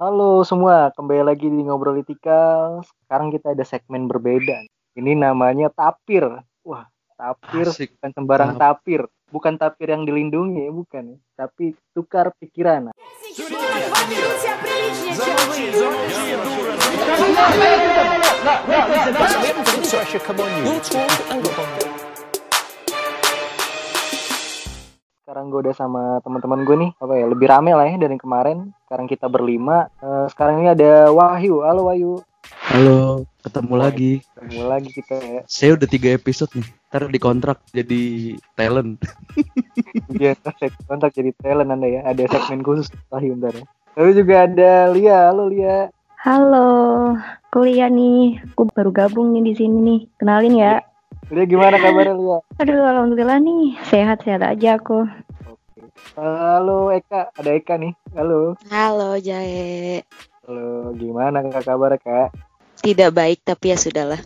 Halo semua, kembali lagi di Ngobrol Etika. Sekarang kita ada segmen berbeda. Ini namanya tapir. Wah, tapir Asik. bukan sembarang Tap- tapir. Bukan tapir yang dilindungi, bukan. ya. Tapi tukar pikiran. Sekarang gue udah sama teman-teman gue nih. Apa ya? Lebih rame lah ya dari kemarin. Sekarang kita berlima. Eh, sekarang ini ada Wahyu. Halo Wahyu. Halo, ketemu lagi. Ketemu lagi kita ya. Saya udah tiga episode nih. Ntar dikontrak jadi talent. Dia saya kontak jadi talent anda ya. Ada segmen khusus Wahyu ntar ya. Lalu juga ada Lia. Halo Lia. Halo, kuliah nih. Aku baru gabung nih di sini nih. Kenalin ya. Lia gimana kabarnya Lia? Aduh, alhamdulillah nih. Sehat-sehat aja aku. Oke. Halo Eka, ada Eka nih. Halo. Halo Jae. Halo, gimana kak kabar kak? Tidak baik tapi ya sudahlah.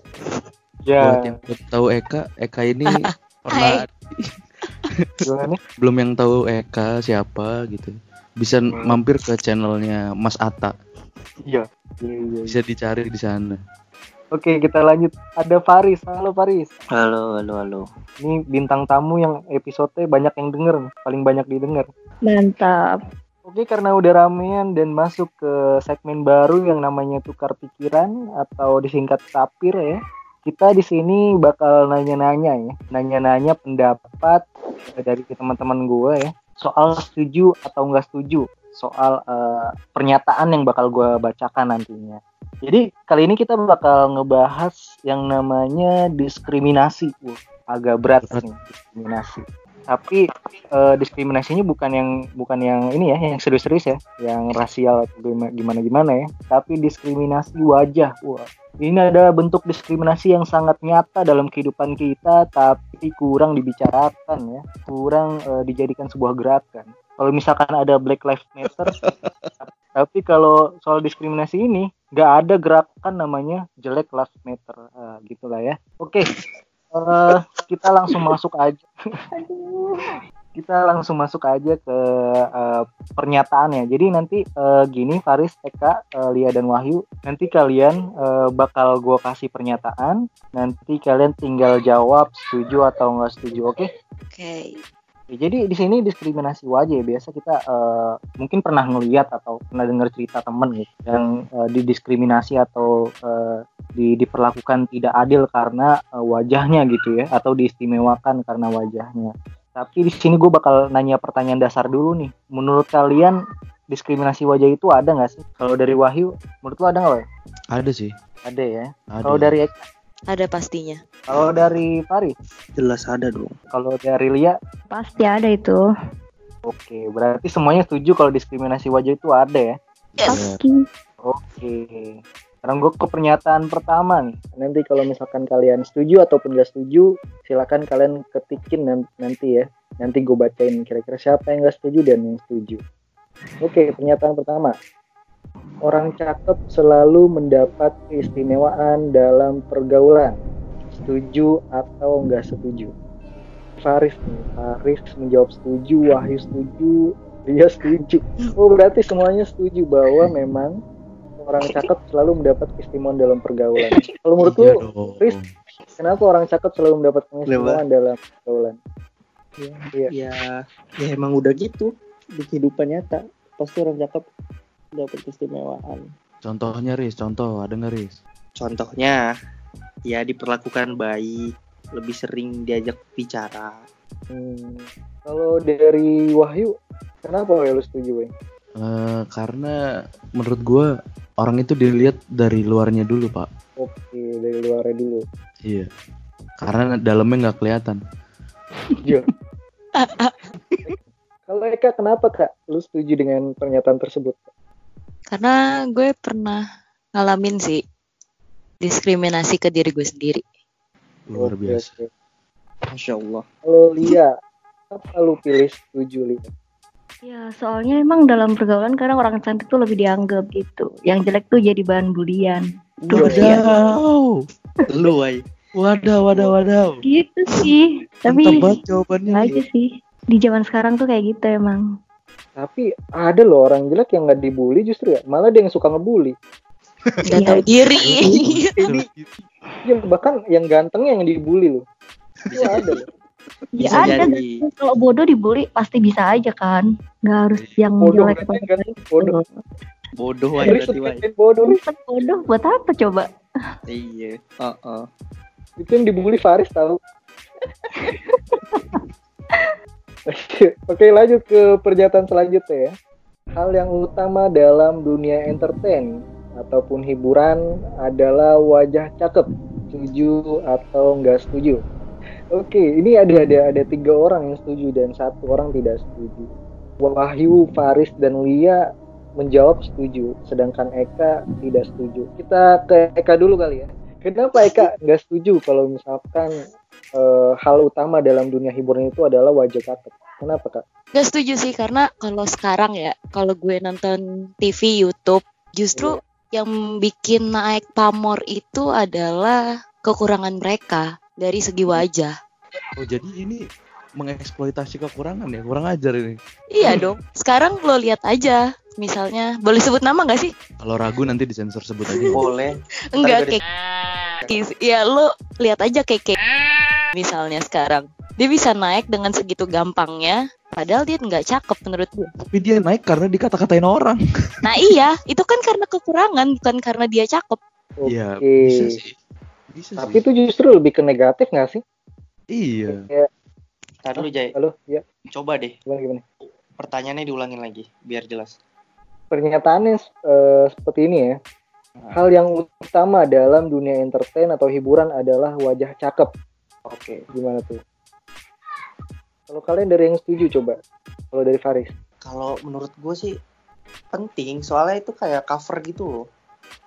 Buat Ya, yang belum tahu Eka, Eka ini pernah gimana? belum yang tahu Eka siapa gitu. Bisa Hmm. mampir ke channelnya Mas Ata. Iya. Iya, iya, iya. Bisa dicari di sana. Oke, kita lanjut. Ada Faris. Halo Faris. Halo, halo, halo. Ini bintang tamu yang episode banyak yang denger, paling banyak didengar. Mantap. Oke, karena udah ramean dan masuk ke segmen baru yang namanya tukar pikiran atau disingkat tapir ya. Kita di sini bakal nanya-nanya ya, nanya-nanya pendapat dari teman-teman gue ya soal setuju atau enggak setuju soal eh, pernyataan yang bakal gue bacakan nantinya. Jadi kali ini kita bakal ngebahas yang namanya diskriminasi. Wah, agak berat nih diskriminasi. Tapi eh, diskriminasinya bukan yang bukan yang ini ya, yang serius-serius ya, yang rasial atau gimana gimana ya, tapi diskriminasi wajah. Wah, ini ada bentuk diskriminasi yang sangat nyata dalam kehidupan kita, tapi kurang dibicarakan ya, kurang eh, dijadikan sebuah gerakan. Kalau misalkan ada Black Lives Matter, tapi kalau soal diskriminasi ini nggak ada gerakan namanya jelek lives matter Eh, gitulah ya. Oke Eh, kita langsung masuk aja. Kita langsung masuk aja ke eh, pernyataannya. Jadi nanti eh, gini Faris Eka eh, Lia dan Wahyu nanti kalian eh, bakal gua kasih pernyataan. Nanti kalian tinggal jawab setuju atau enggak setuju oke? Oke. Ya, jadi di sini diskriminasi wajah ya. biasa kita eh, mungkin pernah ngeliat atau pernah dengar cerita temen gitu yang eh, didiskriminasi atau eh, di, diperlakukan tidak adil karena eh, wajahnya gitu ya atau diistimewakan karena wajahnya. Tapi di sini gue bakal nanya pertanyaan dasar dulu nih. Menurut kalian diskriminasi wajah itu ada nggak sih? Kalau dari Wahyu, menurut lo ada nggak? Ada sih. Ada ya. Kalau dari Ada pastinya. kalau dari Faris, Jelas ada dong. kalau dari Lia, Pasti ada itu. oke. Berarti semuanya setuju kalau diskriminasi wajah itu ada ya? Yes. Pasti. Oke. Sekarang gue ke pernyataan pertama nih. Nanti kalau misalkan kalian setuju ataupun gak setuju, silakan kalian ketikin nan- nanti ya. Nanti gue bacain kira-kira siapa yang gak setuju dan yang setuju. Oke, pernyataan pertama. Orang cakep selalu mendapat keistimewaan dalam pergaulan. Setuju atau enggak setuju? Faris nih. Faris menjawab setuju, Wahyu setuju, dia setuju. Oh berarti semuanya setuju bahwa memang orang cakep selalu mendapat keistimewaan dalam pergaulan. Kalau menurut Iya lu. Riz, kenapa orang cakep selalu mendapat keistimewaan dalam pergaulan? Iya. Ya, ya emang udah gitu di kehidupan nyata. Pasti orang cakep dapat keistimewaan. Contohnya Riz, contoh ada nggak Riz? Contohnya, ya diperlakukan baik, lebih sering diajak bicara. Hmm. Kalau dari Wahyu, kenapa ya lu setuju? Eh, karena menurut gua orang itu dilihat dari luarnya dulu pak. Oke, dari luarnya dulu. Iya. Karena dalamnya nggak kelihatan. Iya. Kalau Eka, kenapa kak? Lu setuju dengan pernyataan tersebut? Karena gue pernah ngalamin sih diskriminasi ke diri gue sendiri. Luar biasa. Masya Allah. Kalau Lia, apa lu pilih setuju Lia? Ya, soalnya emang dalam pergaulan kadang orang cantik tuh lebih dianggap gitu. Yang jelek tuh jadi bahan bulian. Wadaw. Lu, Wai. Wadah, wadah, wadah. Gitu sih. Mantap Tapi banget jawabannya. aja sih. Di zaman sekarang tuh kayak gitu emang. Tapi ada loh orang jelek yang nggak dibully justru ya, malah dia yang suka ngebully. Gak tahu diri. Ini ya, bahkan yang gantengnya yang dibully loh. Itu ada loh. Ya Bisa ada. jadi. Kalau bodoh dibully pasti bisa aja kan. Nggak harus yang Bodoh jelek kan, kan bodoh. Bodoh aja berarti bodoh bodoh buat apa coba? Iya. Heeh. Itu yang dibully Faris tahu. Oke, Oke, lanjut ke pernyataan selanjutnya ya. Hal yang utama dalam dunia entertain ataupun hiburan adalah wajah cakep. Setuju atau enggak setuju? Oke, ini ada ada ada tiga orang yang setuju dan satu orang tidak setuju. Wahyu, Faris, dan Lia menjawab setuju, sedangkan Eka tidak setuju. Kita ke Eka dulu kali ya. Kenapa Eka nggak setuju kalau misalkan eh, hal utama dalam dunia hiburan itu adalah wajah cakep? Kenapa kak? Gak setuju sih karena kalau sekarang ya, kalau gue nonton TV, YouTube, justru yang bikin naik pamor itu adalah kekurangan mereka dari segi wajah. Oh jadi ini mengeksploitasi kekurangan ya, kurang ajar ini. Iya dong. Sekarang lo lihat aja, misalnya, boleh sebut nama nggak sih? Kalau ragu nanti disensor sebut aja. Boleh. Enggak Ntar kayak Ya lo lihat aja kayak misalnya sekarang. Dia bisa naik dengan segitu gampangnya, padahal dia nggak cakep menurut gue. Tapi dia naik karena dikata-katain orang. Nah iya, itu kan karena kekurangan, bukan karena dia cakep. Iya, Oke. bisa sih. Bisa Tapi sih. itu justru lebih ke negatif nggak sih? Iya. Ntar dulu Jay. Halo, ya Coba deh. gimana gimana? Pertanyaannya diulangin lagi biar jelas. Pernyataannya eh, seperti ini ya. Hal yang utama dalam dunia entertain atau hiburan adalah wajah cakep. Oke, gimana tuh? Kalau kalian dari yang setuju coba. Kalau dari Faris. Kalau menurut gue sih penting soalnya itu kayak cover gitu loh.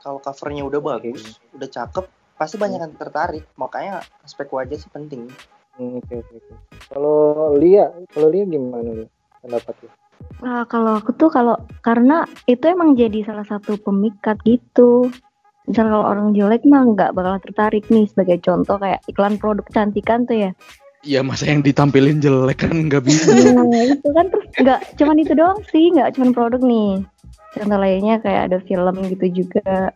Kalau covernya udah bagus, udah cakep, pasti banyak yang tertarik. Makanya aspek wajah sih penting. Hmm, Oke oke oke. Kalau Lia, kalau Lia gimana nih pendapatnya? Nah, kalau aku tuh kalau karena itu emang jadi salah satu pemikat gitu. Misal kalau orang jelek mah nggak bakal tertarik nih sebagai contoh kayak iklan produk kecantikan tuh ya. Iya masa yang ditampilin jelek kan nggak bisa. Nah itu kan terus nggak cuman itu doang sih, nggak cuman produk nih. Contoh lainnya kayak ada film gitu juga.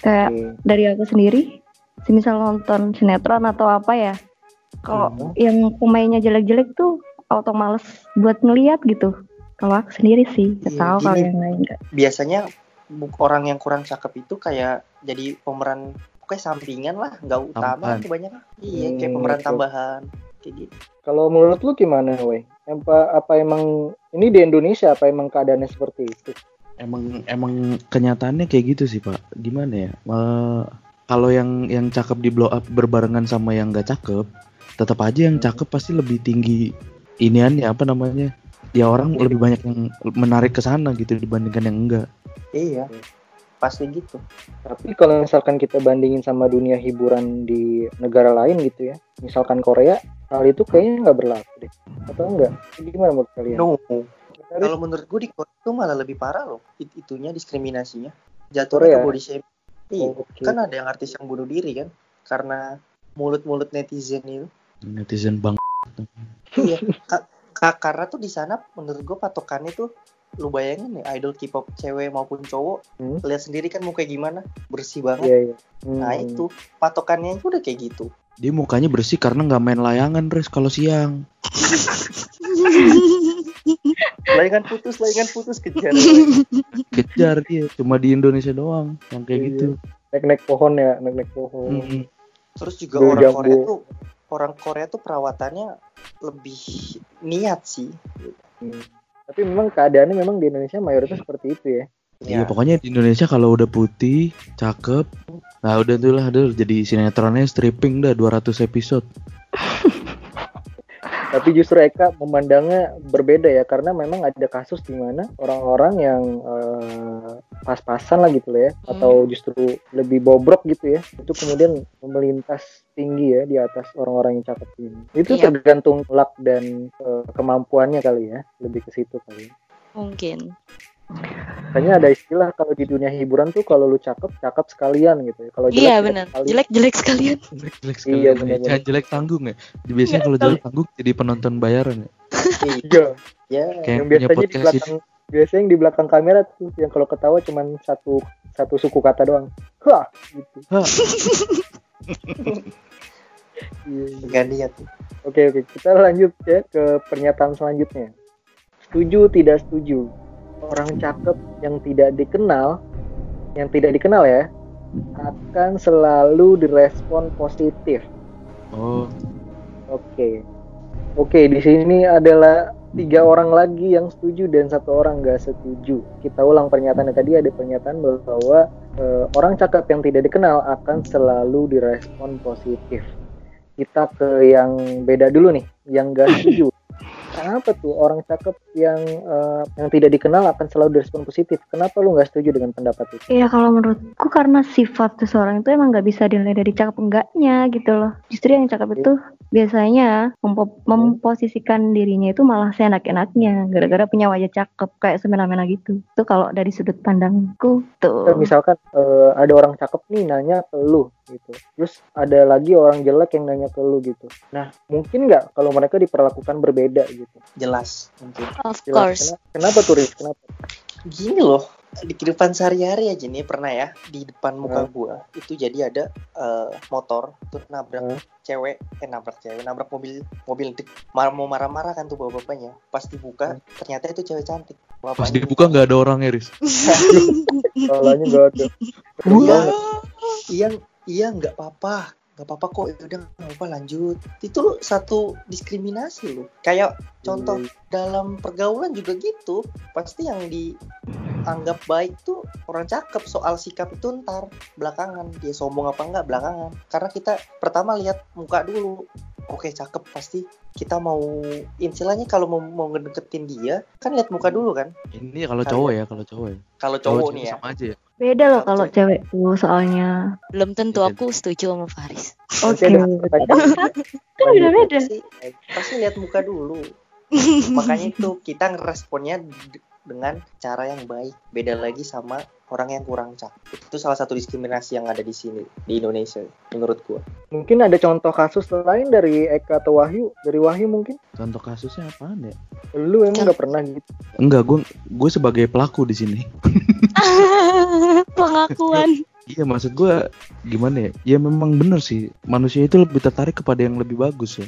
Kayak Oke. dari aku sendiri, semisal nonton sinetron atau apa ya, kalau Hmm. yang pemainnya jelek-jelek tuh auto males buat ngeliat gitu. Kalau aku sendiri sih, nggak Iya, tahu kalau yang lain nggak. Biasanya orang yang kurang cakep itu kayak jadi pemeran pokoknya sampingan lah, nggak utama kebanyakan. Iya, kayak Hmm, pemeran oke. tambahan. Kayak gitu. Kalau menurut lu gimana, Wei? Apa, apa emang ini di Indonesia apa emang keadaannya seperti itu? Emang emang kenyataannya kayak gitu sih pak. Gimana ya? Eh, kalau yang yang cakep di blow up berbarengan sama yang gak cakep, tetap aja yang cakep pasti lebih tinggi iniannya apa namanya? Ya orang lebih banyak yang menarik ke sana gitu dibandingkan yang enggak. Iya. Pasti gitu. Tapi kalau misalkan kita bandingin sama dunia hiburan di negara lain gitu ya, misalkan Korea, hal itu kayaknya nggak berlaku deh. Atau enggak? Gimana menurut kalian? No. Kalau menurut gue di Korea itu malah lebih parah loh. It- itunya diskriminasinya. Jatuhnya Korea? ke body shaming. Iya. Oke. Kan ada yang artis yang bunuh diri kan karena mulut-mulut netizen itu. Netizen bang. Iya. Ka- ka- karena tuh di sana menurut gue patokannya tuh lu bayangin nih idol K-pop cewek maupun cowok Hmm. lihat sendiri kan mukanya gimana bersih banget. Iya, iya. Hmm. Nah itu patokannya itu udah kayak gitu. Dia mukanya bersih karena nggak main layangan res kalau siang. Layangan putus, layangan putus kejar. Kejar dia. Cuma di Indonesia doang yang kayak Iya. gitu. Naik-naik pohon ya, naik-naik pohon. Mm-mm. Terus juga Gue orang jago. Korea tuh orang Korea tuh perawatannya lebih niat sih. Hmm. Tapi memang keadaannya memang di Indonesia mayoritas seperti itu ya. Iya pokoknya di Indonesia kalau udah putih, cakep, nah udah tuh lah, udah jadi sinetronnya stripping dah 200 episode. Tapi justru Eka memandangnya berbeda ya karena memang ada kasus di mana orang-orang yang eh, pas-pasan lah gitu ya Hmm. atau justru lebih bobrok gitu ya itu kemudian melintas tinggi ya di atas orang-orang yang cakep ini. Itu Iya. tergantung luck dan eh, kemampuannya kali ya lebih ke situ kali. ya. Mungkin. Kayaknya ada istilah kalau di dunia hiburan tuh kalau lu cakep cakep sekalian gitu ya. Kalau jelek Iya jelek benar. sekalian. Jelek-jelek sekalian. Jelek jelek Iya, sekali. bener-bener. Jangan jelek tanggung ya. Biasanya kalau jelek tanggung jadi penonton bayaran ya. Iya. ya Kayak yang biasanya di belakang biasanya yang di belakang kamera tuh yang kalau ketawa cuman satu satu suku kata doang. Hah, gitu. Hah. Iya, iya. nggak niat Oke oke kita lanjut ya ke pernyataan selanjutnya. Setuju tidak setuju? Orang cakep yang tidak dikenal, yang tidak dikenal ya, akan selalu direspon positif. Oh, Oke, oke di sini adalah tiga orang lagi yang setuju dan satu orang nggak setuju. Kita ulang pernyataannya tadi ada pernyataan bahwa eh, orang cakep yang tidak dikenal akan selalu direspon positif. Kita ke yang beda dulu nih, yang nggak setuju. Kenapa tuh orang cakep yang eh, yang tidak dikenal akan selalu direspon positif? Kenapa lu nggak setuju dengan pendapat itu? Iya kalau menurutku karena sifat seseorang itu emang nggak bisa dinilai dari cakep enggaknya gitu loh. Justru yang cakep itu biasanya mempo- memposisikan dirinya itu malah seenak-enaknya gara-gara punya wajah cakep kayak semena-mena gitu. Itu kalau dari sudut pandangku tuh. Kan misalkan eh, ada orang cakep nih nanya ke lu gitu. Terus ada lagi orang jelek yang nanya ke lu gitu. Nah mungkin nggak kalau mereka diperlakukan berbeda gitu? Jelas. Mungkin. Of Jelas. course. Kena- kenapa tuh Riz? Kenapa? Gini loh di kehidupan sehari-hari aja nih pernah ya di depan muka Hmm. gua itu jadi ada eh, motor tuh nabrak Hmm. cewek eh nabrak cewek nabrak mobil mobil mar mau marah-marah kan tuh bapak-bapaknya. Pas dibuka ternyata itu cewek cantik. Pas bapaknya dibuka nggak ada orang Iris. salahnya nggak ada Keren iya nggak apa-apa. Nggak apa-apa kok. Ya udah nggak apa lanjut. Itu satu diskriminasi loh. Kayak contoh dalam pergaulan juga gitu. Pasti yang dianggap baik tuh orang cakep. Soal sikap itu ntar belakangan. Dia sombong apa enggak belakangan. Karena kita pertama lihat muka dulu. Oke cakep. Pasti kita mau istilahnya kalau mau, mau ngedeketin dia kan lihat muka dulu kan? Ini kalau cowok ya, kalau cowok ya. kalau Cowok cowok nih ya. sama aja ya. Beda loh kalau cewek tuh soalnya. Belum tentu aku setuju sama Faris. Oke, pertanyaan. Kan beda-beda. pasti, pasti lihat muka dulu. Makanya itu kita ngeresponnya dengan cara yang baik. Beda lagi sama orang yang kurang cakep itu salah satu diskriminasi yang ada di sini di Indonesia menurut gua mungkin ada contoh kasus lain dari Eka atau Wahyu dari Wahyu mungkin Contoh kasusnya apaan ya? lu emang nggak pernah gitu Enggak, gue gue sebagai pelaku di sini. Pengakuan. Iya maksud gue gimana ya? Ya memang bener sih manusia itu lebih tertarik kepada yang lebih bagus ya.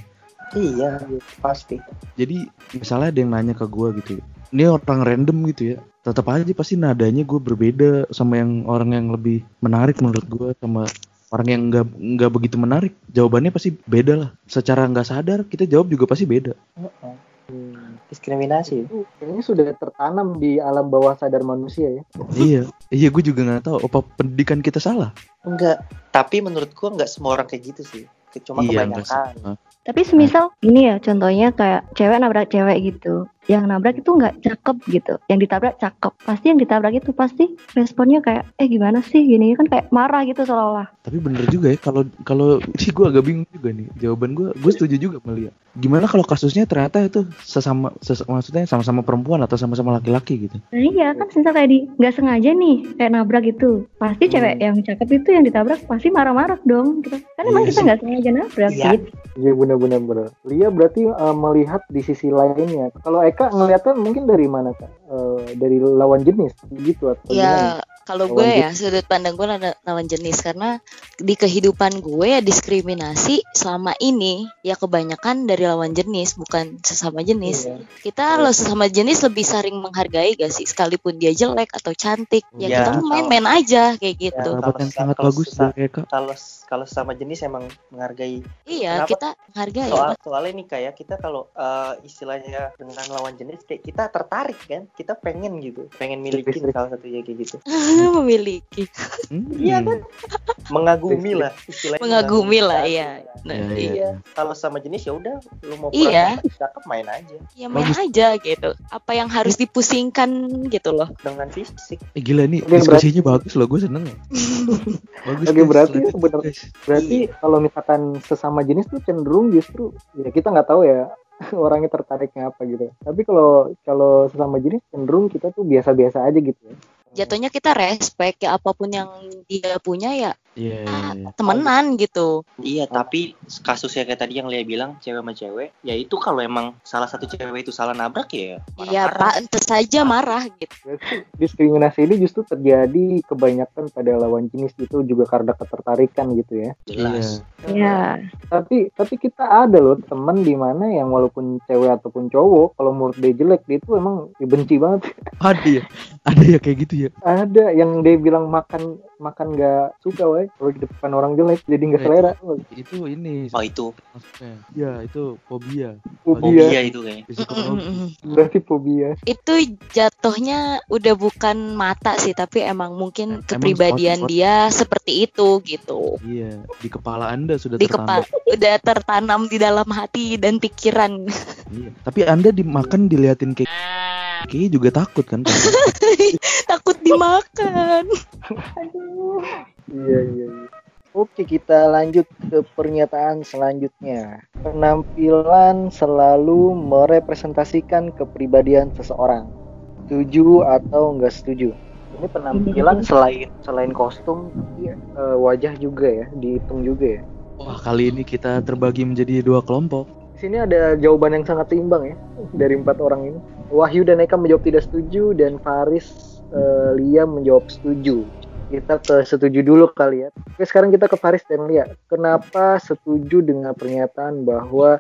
iya pasti Jadi misalnya ada yang nanya ke gue gitu, ini orang random gitu ya, tetap aja pasti nadanya gue berbeda sama yang orang yang lebih menarik menurut gue sama orang yang nggak nggak begitu menarik. Jawabannya pasti beda lah. Secara nggak sadar kita jawab juga pasti beda. diskriminasi itu kayaknya sudah tertanam di alam bawah sadar manusia ya iya, iya gue juga nggak tahu apa pendidikan kita salah. enggak tapi menurut gua enggak semua orang kayak gitu sih cuma iya kebanyakan Tapi semisal gini ya contohnya kayak cewek nabrak cewek gitu. Yang nabrak itu nggak cakep gitu. Yang ditabrak cakep. Pasti yang ditabrak itu pasti responnya kayak eh gimana sih gini kan kayak marah gitu seolah-olah. Tapi bener juga ya kalau kalau sih gue agak bingung juga nih jawaban gue. Gue setuju juga Melia. Gimana kalau kasusnya ternyata itu sesama ses- maksudnya sama-sama perempuan atau sama-sama laki-laki gitu? Nah iya kan semisal kayak di nggak sengaja nih kayak nabrak gitu. Pasti cewek yang cakep itu yang ditabrak pasti marah-marah dong gitu. Kan emang Iya kita nggak sengaja nabrak Iya. gitu. Iya benar-benar benar. Lia berarti eh, melihat di sisi lainnya. Kalau Eka ngeliatnya mungkin dari mana kak? Eh, dari lawan jenis gitu atau gimana? Ya kalau Lawan gue ya sudut pandang gue ada lawan jenis karena di kehidupan gue ya diskriminasi selama ini ya kebanyakan dari lawan jenis bukan sesama jenis. Iya. Kita lo sesama jenis lebih sering menghargai gak sih sekalipun dia jelek atau cantik ya Ya, kita kalau- main-main aja kayak gitu. Ya, kalau- sangat kalau bagus Eka. kalau kalau sama jenis emang menghargai Iya Kenapa? kita menghargai soal soalnya nih kayak kita kalau eh, istilahnya dengan lawan jenis kayak kita tertarik kan kita pengen gitu pengen Listrik. salah satunya kayak gitu memiliki Hmm. Iya kan? mengagumi lah istilahnya mengagumi lah Mengagumi. ya. Nah, Iya, iya. iya kalau sama jenis ya udah lu mau Iya. pura-pura cakep main aja Ya main aja gitu. Apa yang harus dipusingkan gitu loh. dengan fisik Eh, gila nih diskusinya bagus loh gue seneng loh. bagus. Oke, guys. berarti sebenarnya- guys. Berarti kalau misalkan sesama jenis tuh cenderung justru ya kita nggak tahu ya orangnya tertariknya apa gitu. Tapi kalau kalau sesama jenis cenderung kita tuh biasa-biasa aja gitu ya. Jatuhnya kita respect ya apa pun yang dia punya ya Iya, iya, iya. temenan gitu. Iya, tapi kasusnya kayak tadi yang Lia bilang cewek sama cewek, ya itu kalau emang salah satu cewek itu salah nabrak ya Iya, marah-marah. pantes saja marah gitu. Diskriminasi ini justru terjadi kebanyakan pada lawan jenis itu juga karena ketertarikan gitu ya. Jelas. Ya, Tapi tapi kita ada loh temen di mana yang walaupun cewek ataupun cowok kalau menurut dia jelek dia itu emang dibenci banget. Ada ya, ada ya kayak gitu ya. Ada yang dia bilang makan makan nggak suka wae kalau di depan orang jelek jadi nggak selera. Itu ini Oh itu maksudnya. Ya itu fobia. Fobia. fobia itu kayaknya. Berarti fobia. Itu jatuhnya udah bukan mata sih, tapi emang mungkin Emang kepribadian dia seperti itu gitu. Iya, di kepala Anda sudah Di tertanam. kepala udah tertanam di dalam hati dan pikiran. Iya. Tapi Anda dimakan diliatin kayak kayaknya juga takut kan? Takut dimakan. Iya iya. iya. Oke kita lanjut ke pernyataan selanjutnya. Penampilan selalu merepresentasikan kepribadian seseorang. Setuju atau enggak setuju? Ini penampilan selain selain kostum, iya, eh, wajah juga ya, dihitung juga ya. Wah, kali ini kita terbagi menjadi dua kelompok. Di sini ada jawaban yang sangat seimbang ya dari empat orang ini. Wahyu dan Eka menjawab tidak setuju dan Faris eh, Lia menjawab setuju. Kita ke setuju dulu kali ya. Oke sekarang kita ke Faris dan Lia. Kenapa setuju dengan pernyataan bahwa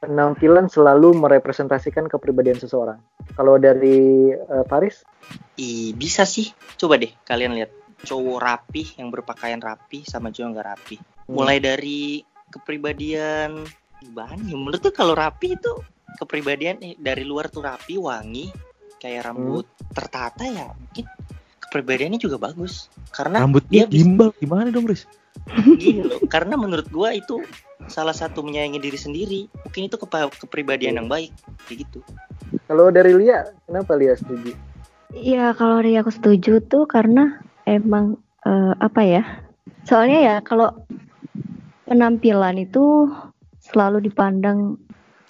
penampilan selalu merepresentasikan kepribadian seseorang? Kalau dari eh, Faris, Ih, bisa sih. Coba deh kalian lihat cowok rapi yang berpakaian rapi sama cowok yang nggak rapi. Mulai dari kepribadian gimana ya? Menurut tuh kalau rapi itu kepribadian eh, dari luar tuh rapi, wangi, kayak rambut tertata ya mungkin kepribadiannya juga bagus. Karena Rambutnya dia bisa gimbal gimana dong, Riz? gini loh. Karena menurut gua itu salah satu menyayangi diri sendiri. Mungkin itu kepa- kepribadian yang baik, kayak gitu. kalau dari Lia, kenapa Lia setuju? Iya, kalau dari aku setuju tuh karena emang eh, apa ya? Soalnya ya kalau penampilan itu selalu dipandang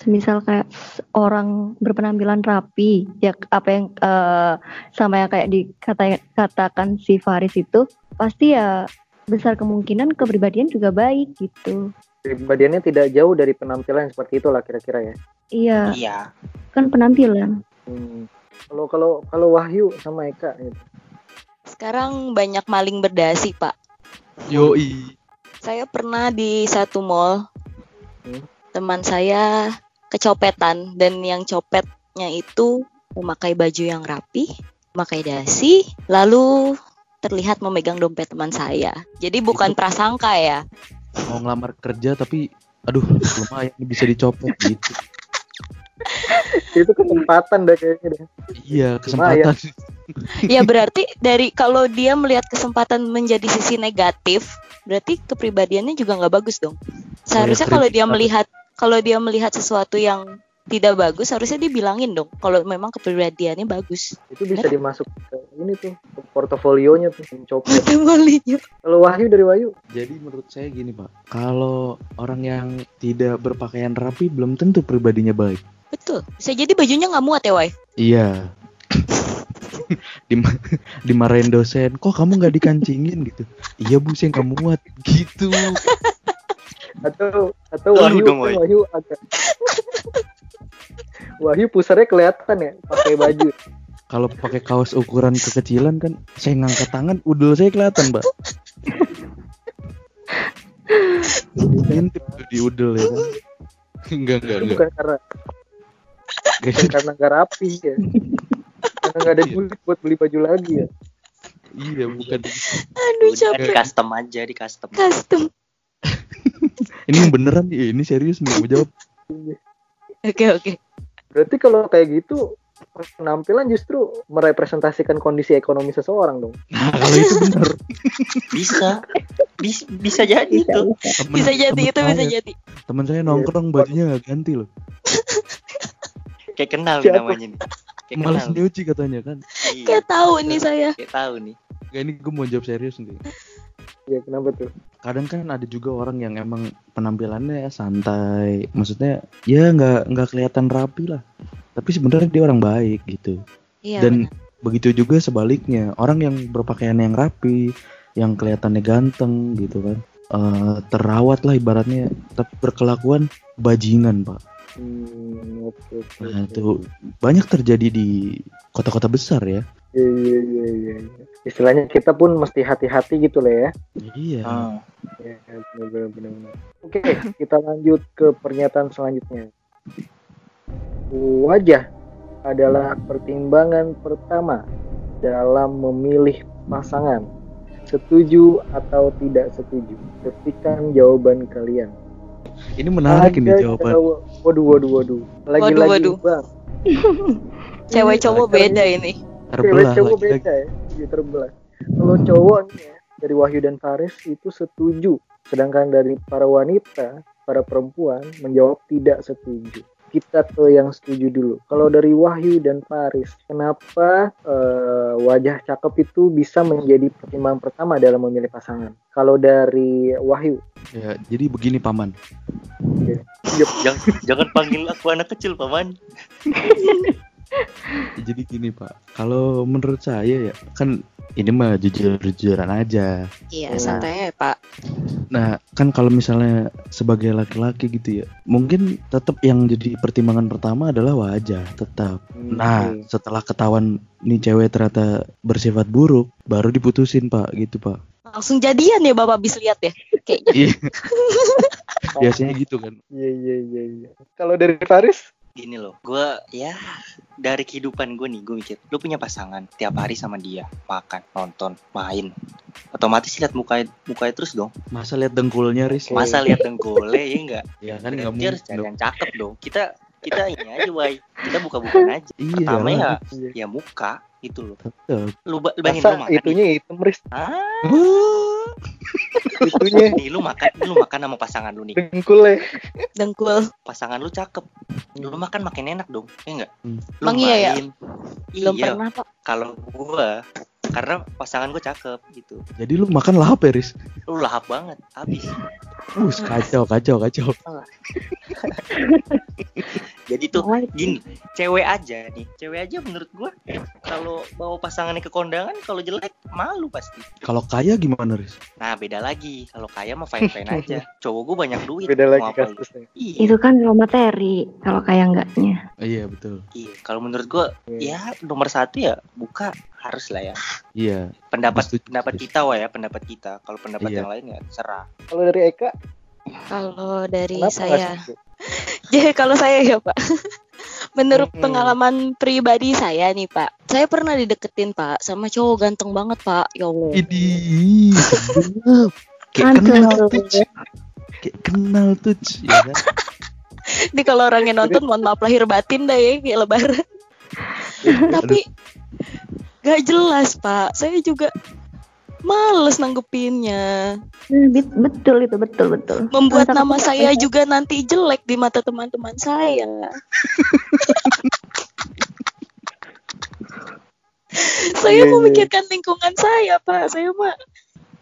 semisal kayak orang berpenampilan rapi, ya apa yang eh, sama yang kayak dikatakan si Faris itu pasti ya besar kemungkinan kepribadian juga baik gitu. Kepribadiannya tidak jauh dari penampilan seperti itulah kira-kira ya. Iya, Iya. kan penampilan. Hmm. Kalau kalau kalau Wahyu sama Eka gitu. Sekarang banyak maling berdasi, Pak. Yoi. Saya pernah di satu mall. Hmm. Teman saya kecopetan dan yang copetnya itu memakai baju yang rapi, memakai dasi, lalu terlihat memegang dompet teman saya. Jadi bukan Itu- prasangka ya. Mau ngelamar kerja tapi aduh lumayan bisa dicopet gitu. Itu kesempatan dah kayaknya deh. Iya, kesempatan. Ya berarti dari kalau dia melihat kesempatan menjadi sisi negatif, berarti kepribadiannya juga nggak bagus dong. Seharusnya ya, kalau dia melihat kalau dia melihat sesuatu yang tidak bagus, harusnya dia bilangin dong kalau memang kepribadiannya bagus. Itu bisa dimasuk ke ini tuh ke portofolionya tuh. Kembalinya. Kalau Wahyu dari Wahyu, Jadi menurut saya gini, Pak. Kalau orang yang tidak berpakaian rapi belum tentu pribadinya baik. Betul. Bisa jadi bajunya nggak muat ya, Wai. Iya. Dim dimarahin dosen, kok kamu nggak dikancingin gitu? Iya bu, saya nggak muat gitu. Atau atau Lu Wahyu dong, Wahyu. Wahyu agak Wahyu pusarnya kelihatan ya pakai baju. Kalau pakai kaos ukuran kekecilan kan, saya ngangkat tangan, udel saya kelihatan, mbak. Ngintip tuh di udel ya kan? Enggak, enggak, enggak. bukan karena bukan karena nggak rapi ya. Karena nggak ada duit buat beli baju lagi ya. Iya, bukan. Aduh Udah di capek. custom aja, di custom. Custom. Ini yang beneran nih, ini serius nih, mau jawab. Oke oke. Berarti kalau kayak gitu penampilan justru merepresentasikan kondisi ekonomi seseorang dong. Nah, kalau itu bener. Bisa. Bisa, bisa jadi itu. Temen- Bisa jadi temen itu bisa jadi. Temen saya nongkrong bajunya nggak ganti loh. Kayak kenal Siapa? namanya nih. Kayak Males kenal. nyuci katanya kan. Iya, Kayak tahu nih saya. kayak tahu nih. Gak ini gue mau jawab serius nih. Ya kenapa tuh? Kadang kan ada juga orang yang emang penampilannya santai, maksudnya ya nggak nggak kelihatan rapi lah. Tapi sebenarnya dia orang baik gitu. Iya. Dan benar. begitu juga sebaliknya, orang yang berpakaian yang rapi, yang kelihatannya ganteng gitu kan Eh, terawat lah ibaratnya tapi berkelakuan bajingan pak Hmm, oke oke. nah oke. itu banyak terjadi di kota-kota besar ya Iya iya iya iya. Istilahnya kita pun mesti hati-hati gitu lah ya. iya Hmm. Ya, benar benar benar. Oke, kita lanjut ke pernyataan selanjutnya. Wajah adalah pertimbangan pertama dalam memilih pasangan. Setuju atau tidak setuju? Ketikkan jawaban kalian. ini menarik ini Ada jawaban jawa- Waduh waduh waduh. Lagi-lagi waduh. bang. Cewek cowok beda ini. Cewek terbelah cowok beda ya, Terbelah. Kalau cowok nih ya, dari Wahyu dan Faris itu setuju, sedangkan dari para wanita, para perempuan menjawab tidak setuju. Kita ke yang setuju dulu. Kalau dari Wahyu dan Faris, kenapa eh, wajah cakep itu bisa menjadi pertimbangan pertama dalam memilih pasangan? Kalau dari Wahyu, ya jadi begini paman jangan, jangan panggil aku anak kecil paman jadi gini pak kalau menurut saya ya kan ini mah jujur-jujuran aja Iya, Iya. santai ya, Pak. Nah, kan kalau misalnya sebagai laki-laki gitu ya, mungkin tetap yang jadi pertimbangan pertama adalah wajah, tetap. Hmm, Nah, oke. setelah ketahuan nih cewek ternyata bersifat buruk, baru diputusin, Pak, gitu, Pak. Langsung jadian ya Bapak bisa lihat ya. Kayak Iya. Biasanya gitu kan. Iya iya iya. iya. Kalau dari Faris, gini loh gue ya dari kehidupan gue nih gue mikir lu punya pasangan tiap hari sama dia makan nonton main otomatis lihat muka mukanya terus dong Masa lihat dengkulnya? Oke. masa lihat dengkulnya ya enggak Ya kan nggak berarti harus mungkin. cari dong. yang cakep dong kita kita ini aja boy kita buka-bukan aja Iya. pertama ya Iya. ya muka itu loh lu, lu bayangin lu makan itunya hitam Riz, nih. ah itunya nih lu makan lu makan sama pasangan lu nih dengkulnya. dengkul. pasangan lu cakep lu makan makin enak dong ya enggak Hmm. lu Emang iya ya? main Belum iya pernah, Pak. kalau gua karena pasangan gue cakep gitu Jadi lu makan lahap ya, Riz? lu lahap banget habis Uh, kacau, kacau, kacau. jadi tuh gini cewek aja nih cewek aja menurut gua kalau bawa pasangannya ke kondangan kalau jelek malu pasti Kalau kaya gimana, Riz? nah beda lagi kalau kaya mah fine fine aja cowok gua banyak duit Beda lagi mau apa lu? kasusnya. iya Itu kan kalau materi, kalau kayak enggaknya. Iya, betul. iya kalau menurut gua ya nomor satu ya buka harus lah ya Iya. pendapat Setuju, pendapat kita wah ya pendapat kita kalau pendapat Iya. yang lain ya serah Kalau dari Eka, Kalau dari kenapa saya, jadi kalau saya ya Pak, menurut Mm-mm. pengalaman pribadi saya nih Pak, saya pernah dideketin Pak sama cowok ganteng banget Pak, ya Allah. Kayak Mantul. kenal tuh. Kayak kenal tuh. Ya kan? Ini kalau orang yang nonton mohon maaf lahir batin dah ya kayak lebaran. Tapi gak jelas Pak, saya juga males nanggepinnya. Bet- betul itu betul betul. Membuat Masa nama saya juga nanti jelek di mata teman-teman saya. saya Iya, iya. memikirkan lingkungan saya, Pak. Saya mah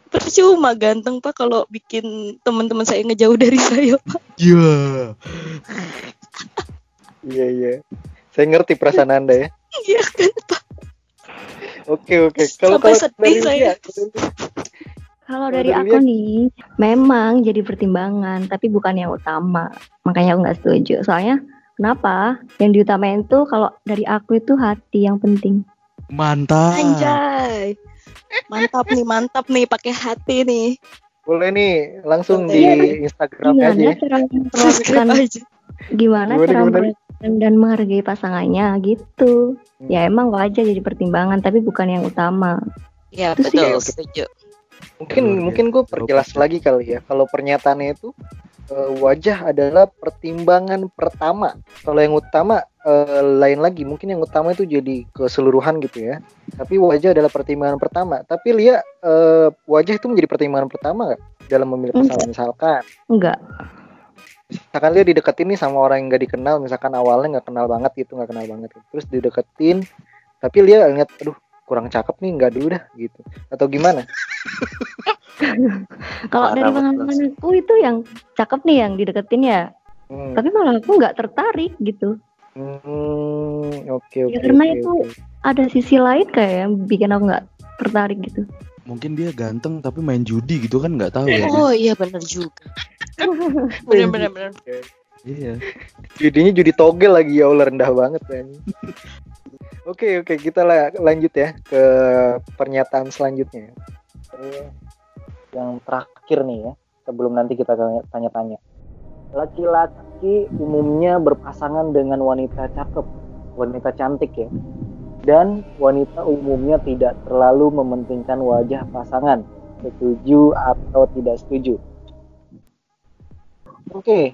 percuma ganteng, Pak, kalau bikin teman-teman saya ngejauh dari saya, Pak. Iya. Iya iya. Saya ngerti perasaan anda ya. Iya kan, Pak. Oke oke. Kalau Sampai kalau sedih dari saya. Kalau dari aku nih, memang jadi pertimbangan, tapi bukan yang utama. Makanya aku nggak setuju. Soalnya kenapa? Yang diutamain tuh kalau dari aku itu hati yang penting. Mantap. Anjay. Mantap nih, mantap nih pakai hati nih. boleh nih langsung Iya. di Instagramnya aja Gimana ya. cara aja. gimana Gimana, cara gimana? Dan menghargai pasangannya gitu. Hmm. Ya emang wajar jadi pertimbangan, tapi bukan yang utama. Ya, Itu sih- betul, setuju. Mungkin Luar mungkin gue perjelas lagi kali ya. Kalau pernyataannya itu eh, wajah adalah pertimbangan pertama. Kalau yang utama eh, lain lagi. Mungkin yang utama itu jadi keseluruhan gitu ya. Tapi wajah adalah pertimbangan pertama. Tapi Lia eh, wajah itu menjadi pertimbangan pertama nggak dalam memilih pasangan misalkan? Enggak. Misalkan dia dideketin nih sama orang yang nggak dikenal misalkan awalnya nggak kenal banget gitu nggak kenal banget gitu. terus dideketin tapi dia ngeliat aduh kurang cakep nih nggak dulu dah gitu atau gimana Kalau dari banget, pengalaman aku itu yang cakep nih yang dideketin ya. Hmm, Tapi malah aku nggak tertarik gitu. hmm, oke oke Ya, karena oke, itu- oke. Ada sisi lain kayak yang bikin aku nggak tertarik gitu. mungkin dia ganteng tapi main judi gitu kan nggak tahu ya. Oh iya bener juga. bener bener bener. Iya. Judinya judi togel lagi ya Allah rendah banget kan. Oke oke kita la- lanjut ya ke pernyataan selanjutnya. Yang terakhir nih ya sebelum nanti kita tanya- tanya-tanya. Laki-laki umumnya berpasangan dengan wanita cakep, wanita cantik ya. Dan wanita umumnya tidak terlalu mementingkan wajah pasangan. Setuju atau tidak setuju? Oke,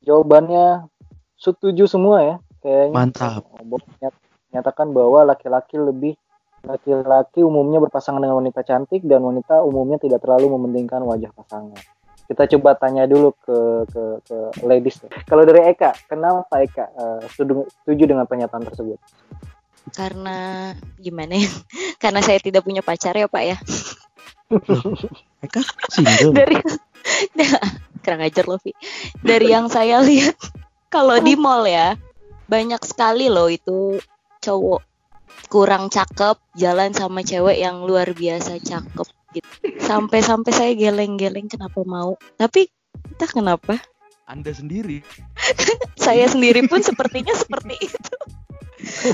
jawabannya setuju semua ya. Kayaknya Mantap. Nyat- nyatakan bahwa laki-laki lebih laki-laki umumnya berpasangan dengan wanita cantik dan wanita umumnya tidak terlalu mementingkan wajah pasangan. Kita coba tanya dulu ke ke, ke ladies. Kalau dari Eka, kenapa Eka setuju, setuju dengan pernyataan tersebut? Karena gimana ya? Karena saya tidak punya pacar ya Pak ya. Eka single. Dari kurang ajar loh Vi. Dari yang saya lihat kalau di mall ya banyak sekali loh itu cowok kurang cakep jalan sama cewek yang luar biasa cakep gitu. Sampai-sampai saya geleng-geleng kenapa mau. Tapi entah kenapa Anda sendiri. saya sendiri pun sepertinya seperti itu.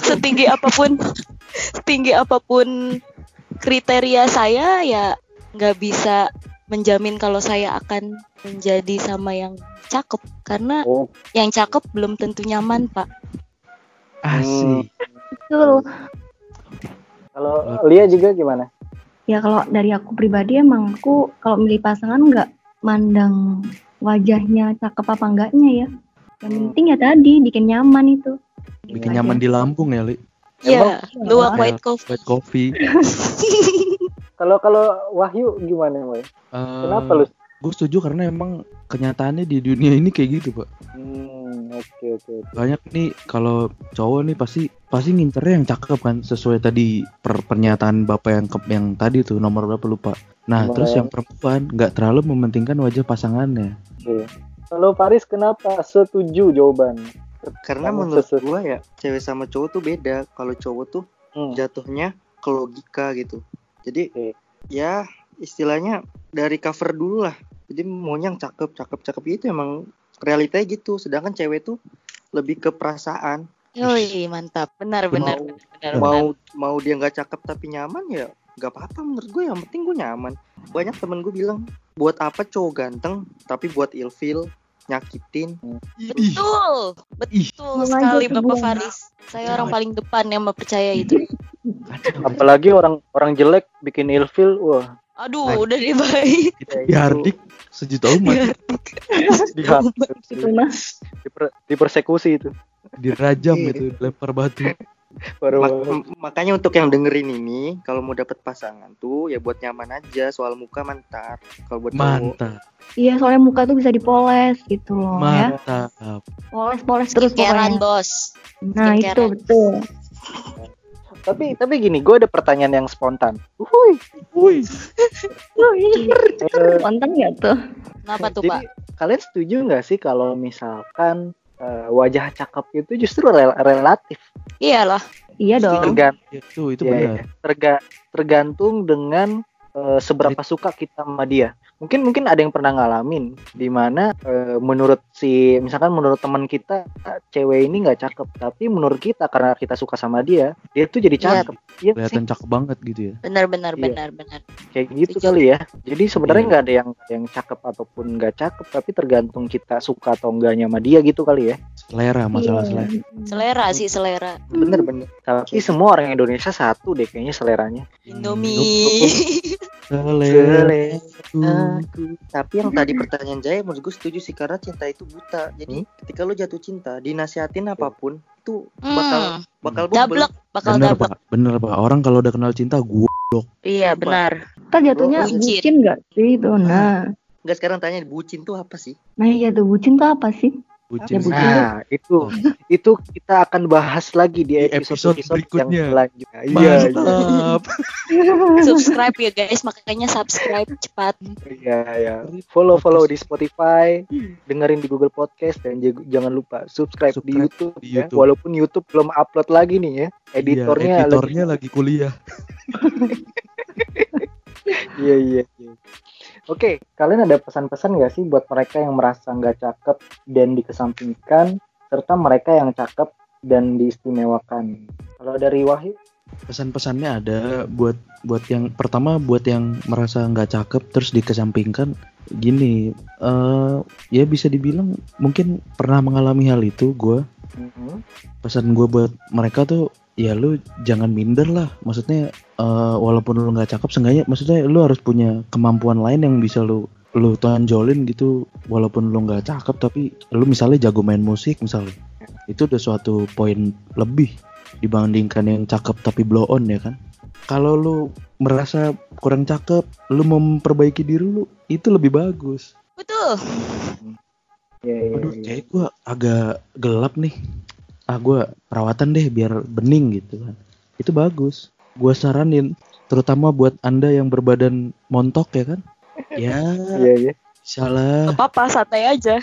Setinggi apa pun setinggi apa pun kriteria saya ya nggak bisa menjamin kalau saya akan menjadi sama yang cakep karena Oh, yang cakep belum tentu nyaman pak Asik. Betul. kalau Lia juga gimana? Ya kalau dari aku pribadi emang aku kalau milih pasangan nggak mandang wajahnya cakep apa enggaknya ya. Yang penting ya tadi bikin nyaman itu. Bikin nyaman di lambung ya, Li. ya luwak Ya, white coffee White coffee. Kalau kalau Wahyu gimana, Wahyu? Kenapa lu? Gue setuju karena emang kenyataannya di dunia ini kayak gitu, Pak. Hmm, oke oke. oke. Banyak nih kalau cowok nih pasti pasti ngincernya yang cakep kan sesuai tadi per, pernyataan Bapak yang ke- yang tadi tuh nomor berapa lupa. Nah, Nomor terus yang- perempuan nggak terlalu mementingkan wajah pasangannya. Kalau Faris kenapa setuju jawaban? Karena Kamu menurut sesu- gua ya cewek sama cowok tuh beda. Kalau cowok tuh Hmm. jatuhnya ke logika gitu. Jadi Oke. ya istilahnya dari cover dulu lah. Jadi maunya yang cakep, cakep, cakep itu emang realitanya gitu. Sedangkan cewek tuh lebih ke perasaan. Yoi, mantap. Benar benar Mau- benar, benar, mau mau dia nggak cakep tapi nyaman ya nggak apa-apa menurut gue. Yang penting gue nyaman. Banyak temen gue bilang buat apa cowok ganteng tapi buat ilfil nyakitin? Betul Ih. betul Mau sekali Bapak. Faris. saya orang paling depan yang mempercaya itu. Apalagi orang orang jelek bikin ilfil, wah. aduh udah deh baik Ya Hardik sejuta umat. Diha- Itu mah. diper- dipersekusi itu. Dirajam Iya. itu lempar batu. Baru Ma- m- makanya untuk yang dengerin ini kalau mau dapet pasangan tuh ya buat nyaman aja soal muka mantar kalau buat Mantap, Iya soalnya muka tuh bisa dipoles gitu loh ya. mantap. Poles-poles terus Skincarean pokoknya. bos Nah itu betul. tapi tapi gini, gue ada pertanyaan yang spontan. Uhuy. Wih, Eh, Konten nggak tuh? kenapa tuh jadi pak kalian setuju nggak sih kalau misalkan eh, wajah cakep itu justru rel- relatif, iyalah Iya dong. tergan- itu itu ya, benar. ya, terga- tergantung dengan eh, seberapa suka kita sama dia. Mungkin mungkin ada yang pernah ngalamin di mana eh, menurut si misalkan menurut teman kita cewek ini nggak cakep, tapi menurut kita karena kita suka sama dia, dia tuh jadi Iya. cakep. Iya sih, Kelihatan cakep banget gitu ya. benar benar Iya. benar benar kayak gitu Setuju. kali ya. Jadi sebenarnya Iya. nggak ada yang yang cakep ataupun nggak cakep, tapi tergantung kita suka atau enggaknya sama dia gitu kali ya. Selera masalah Iya. selera. selera sih selera bener bener Tapi semua orang Indonesia satu deh kayaknya seleranya. Indomie Selera. Aku tapi yang tadi pertanyaan Jaya menurut gue setuju sih karena cinta itu buta jadi Hmm? ketika lo jatuh cinta dinasihatin apa pun itu bakal hmm, bakal bubble. bakal Bener pak, bener pak. Orang kalau udah kenal cinta, gua iya benar Ntar jatuhnya Bucin. bucin nggak sih itu? Nah, Nggak sekarang tanya bucin tuh apa sih nah iya tuh bucin tuh apa sih? Bucin. Ya, bucin. Nah, itu itu kita akan bahas lagi di Di episode, episode episode yang berikutnya. selanjutnya. Iya, iya, Mantap. subscribe ya guys makanya subscribe cepat iya, iya. Follow follow di Spotify, dengerin di Google Podcast dan jangan lupa subscribe, di Subscribe YouTube, di ya. YouTube. Walaupun YouTube belum upload lagi nih ya. Editornya, Iya, editornya lagi kuliah. Iya iya. iya. Oke, kalian ada pesan-pesan nggak sih buat mereka yang merasa nggak cakep dan dikesampingkan, serta mereka yang cakep dan diistimewakan? Kalau dari Wahyu, Pesan-pesannya ada buat buat yang pertama buat yang merasa nggak cakep terus dikesampingkan gini eh ya bisa dibilang mungkin pernah mengalami hal itu gue Mhm. pesan gue buat mereka tuh ya lu jangan minder lah. Maksudnya eh, walaupun lu nggak cakep seenggaknya maksudnya lu harus punya kemampuan lain yang bisa lu lu tonjolin gitu. Walaupun lu nggak cakep tapi lu misalnya jago main musik misalnya itu udah suatu poin lebih dibandingkan yang cakep tapi blow on ya kan? Kalau lu merasa kurang cakep lu memperbaiki diri lu itu lebih bagus. Betul. Iya iya. Aduh, iya. kayak gua agak gelap nih. Ah, gua perawatan deh biar bening gitu kan. Itu bagus. Gua saranin, terutama buat anda yang berbadan montok ya kan. Ya, Iya iya. salah Gak apa-apa, santai aja.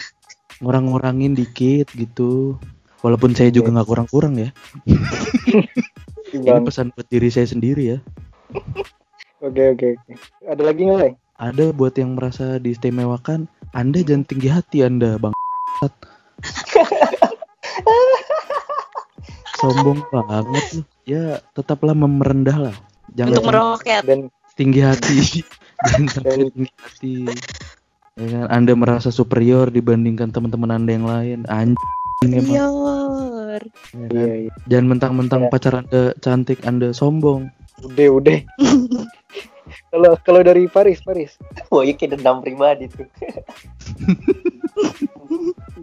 ngurang-ngurangin dikit gitu. Walaupun saya juga nggak kurang-kurang ya. Ini pesan buat diri saya sendiri ya. Oke oke oke. Ada lagi nggak? Ada buat yang merasa diistimewakan, Anda jangan tinggi hati Anda, Bang. Sombong banget lu. Ya, tetaplah memerendah lah. Jangan Untuk meroket. Dan tinggi hati. jangan sampai tinggi hati. Ya kan, Anda merasa superior dibandingkan teman-teman Anda yang lain. Anjing emang. Iya. ya kan? iya iya. Jangan mentang-mentang Ya. pacar Anda cantik, Anda sombong. Udah udah. Kalau kalau dari Paris Paris. Wah, iya kayak dendam pribadi tuh.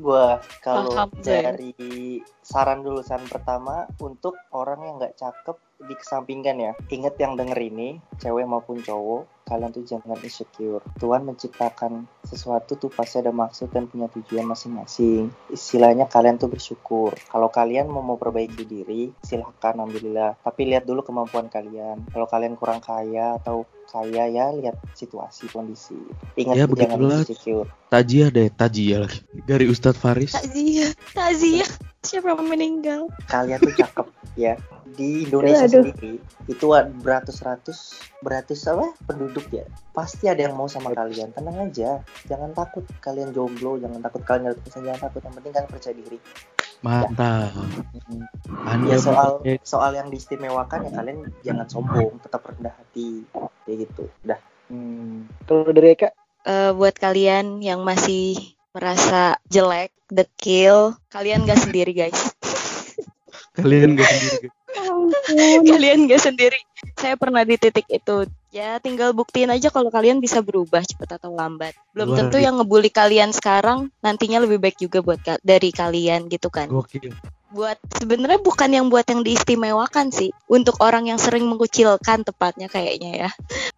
gua kalau dari saran dulu saran pertama untuk orang yang nggak cakep dikesampingkan ya. Ingat yang denger ini, cewek maupun cowok, kalian tuh jangan insecure. Tuhan menciptakan sesuatu tuh pasti ada maksud dan punya tujuan masing-masing. Istilahnya kalian tuh bersyukur. Kalau kalian mau memperbaiki diri, silahkan alhamdulillah. Tapi lihat dulu kemampuan kalian. Kalau kalian kurang kaya atau kaya ya lihat situasi kondisi. Ingat Ya, jangan insecure. Tajiah deh, tajiah lagi. Dari Ustadz Faris. Takziah. Takziah. Siapa yang meninggal? kalian tuh cakep ya di Indonesia Aduh. sendiri itu ada beratus-ratus beratus apa penduduk ya pasti ada yang mau sama kalian tenang aja jangan takut kalian jomblo jangan takut kalian nggak bisa jangan takut yang penting kalian percaya diri Mantap. Anda ya soal soal yang diistimewakan ya kalian jangan sombong tetap rendah hati kayak gitu udah Hmm. Kalau dari Eka? Eh, buat kalian yang masih merasa jelek, dekil, kalian gak sendiri guys. Kalian gak sendiri. guys. Ampun. kalian gak sendiri. Saya pernah di titik itu. Ya tinggal buktiin aja kalau kalian bisa berubah cepat atau lambat. Belum Luar tentu biasa. yang ngebully kalian sekarang nantinya lebih baik juga buat ka- dari kalian gitu kan. Gokil. Buat sebenarnya bukan yang buat yang diistimewakan sih. Untuk orang yang sering mengucilkan tepatnya kayaknya ya.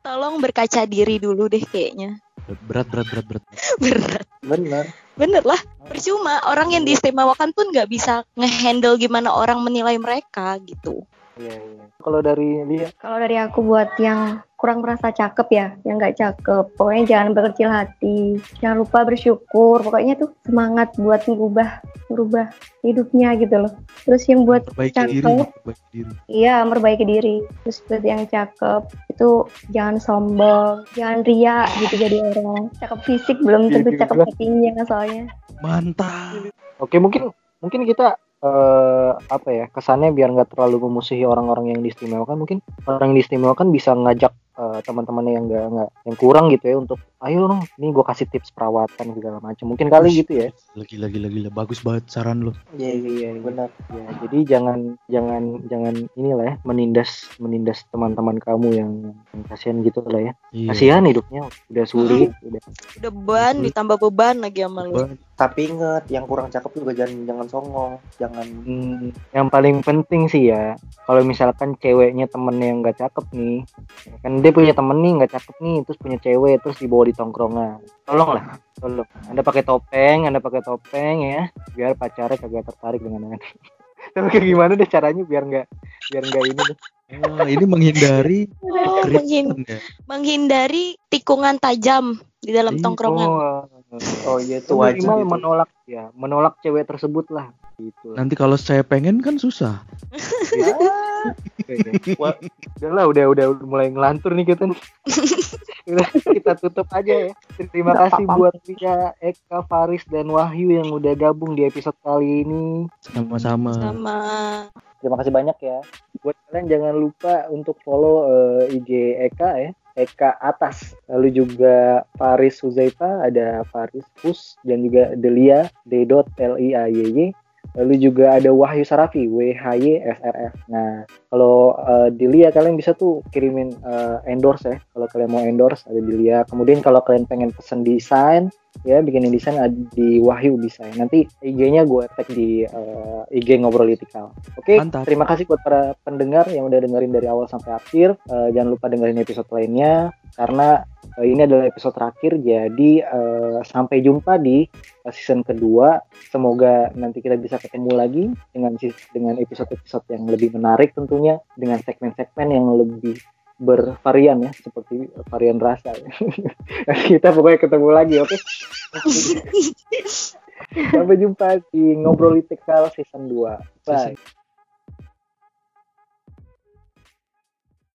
Tolong berkaca diri dulu deh kayaknya. Berat, berat, berat, berat. Berat. bener Bener lah, percuma orang yang diistimewakan pun nggak bisa ngehandle gimana orang menilai mereka gitu. Iya iya. Kalau dari Lia? Kalau dari aku buat yang kurang merasa cakep ya, yang nggak cakep, pokoknya jangan berkecil hati, jangan lupa bersyukur, pokoknya tuh semangat buat ngubah, ngubah hidupnya gitu loh. Terus yang buat Perbaiki diri, cakep, diri. iya memperbaiki diri. Terus buat yang cakep itu jangan sombong, jangan ria gitu jadi orang. Cakep fisik belum Iya, tentu cakep hatinya soalnya. Mantap. Oke mungkin mungkin kita eh, apa ya kesannya biar nggak terlalu memusuhi orang-orang yang diistimewakan mungkin orang yang diistimewakan bisa ngajak eh, teman-temannya yang nggak nggak yang kurang gitu ya untuk ayo dong ini gue kasih tips perawatan segala macam mungkin kali gitu ya Lagi, lagi, lagi. Bagus banget saran lo. iya iya iya. bener ya jadi jangan jangan jangan inilah ya menindas menindas teman-teman kamu yang, yang kasihan gitu lah ya Iya. kasihan hidupnya udah sulit udah Udah beban Betul. ditambah beban lagi sama lu. Tapi inget yang kurang cakep juga jangan jangan songong jangan Hmm, yang paling penting sih ya kalau misalkan ceweknya temennya yang nggak cakep nih ya kan dia punya temen nih nggak cakep nih terus punya cewek terus dibawa di tongkrongan tolong lah tolong anda pakai topeng anda pakai topeng ya biar pacarnya kagak tertarik dengan anda tapi kayak gimana deh caranya biar nggak biar nggak ini deh Oh, ini menghindari Oh, menghin- ya. menghindari tikungan tajam di dalam Iya. tongkrongan. oh, oh iya itu wajib minimal itu. menolak ya menolak cewek tersebut lah gitu Nanti kalau saya pengen kan susah. Wah, udah lah udah udah udah mulai ngelantur nih kita nih kita tutup aja ya. Terima Nggak kasih apa-apa. buat Ria, Eka, Faris, dan Wahyu yang udah gabung di episode kali ini. Sama-sama. Sama. Terima kasih banyak ya. Buat kalian jangan lupa untuk follow eh, IG Eka ya. Eka atas. Lalu juga Faris Huzaifa, ada Faris Pus dan juga Delia D. Lalu juga ada Wahyu Sarafi W H Y S R F. Nah, kalau eh, Delia kalian bisa tuh kirimin eh, endorse ya. Kalau kalian mau endorse ada Delia. Kemudian kalau kalian pengen pesen desain ya bikin desain di Wahyu bisa. Nanti IG-nya gue tag di eh, IG ngobrolitikal. Oke, Mantap. terima kasih buat para pendengar yang udah dengerin dari awal sampai akhir. Eh, jangan lupa dengerin episode lainnya karena eh, ini adalah episode terakhir. Jadi eh, sampai jumpa di season kedua. Semoga nanti kita bisa ketemu lagi dengan dengan episode-episode yang lebih menarik tentunya dengan segmen-segmen yang lebih bervarian ya seperti varian rasa. kita pokoknya ketemu lagi, oke? Sampai jumpa di ngobrolitikal season 2. Bye.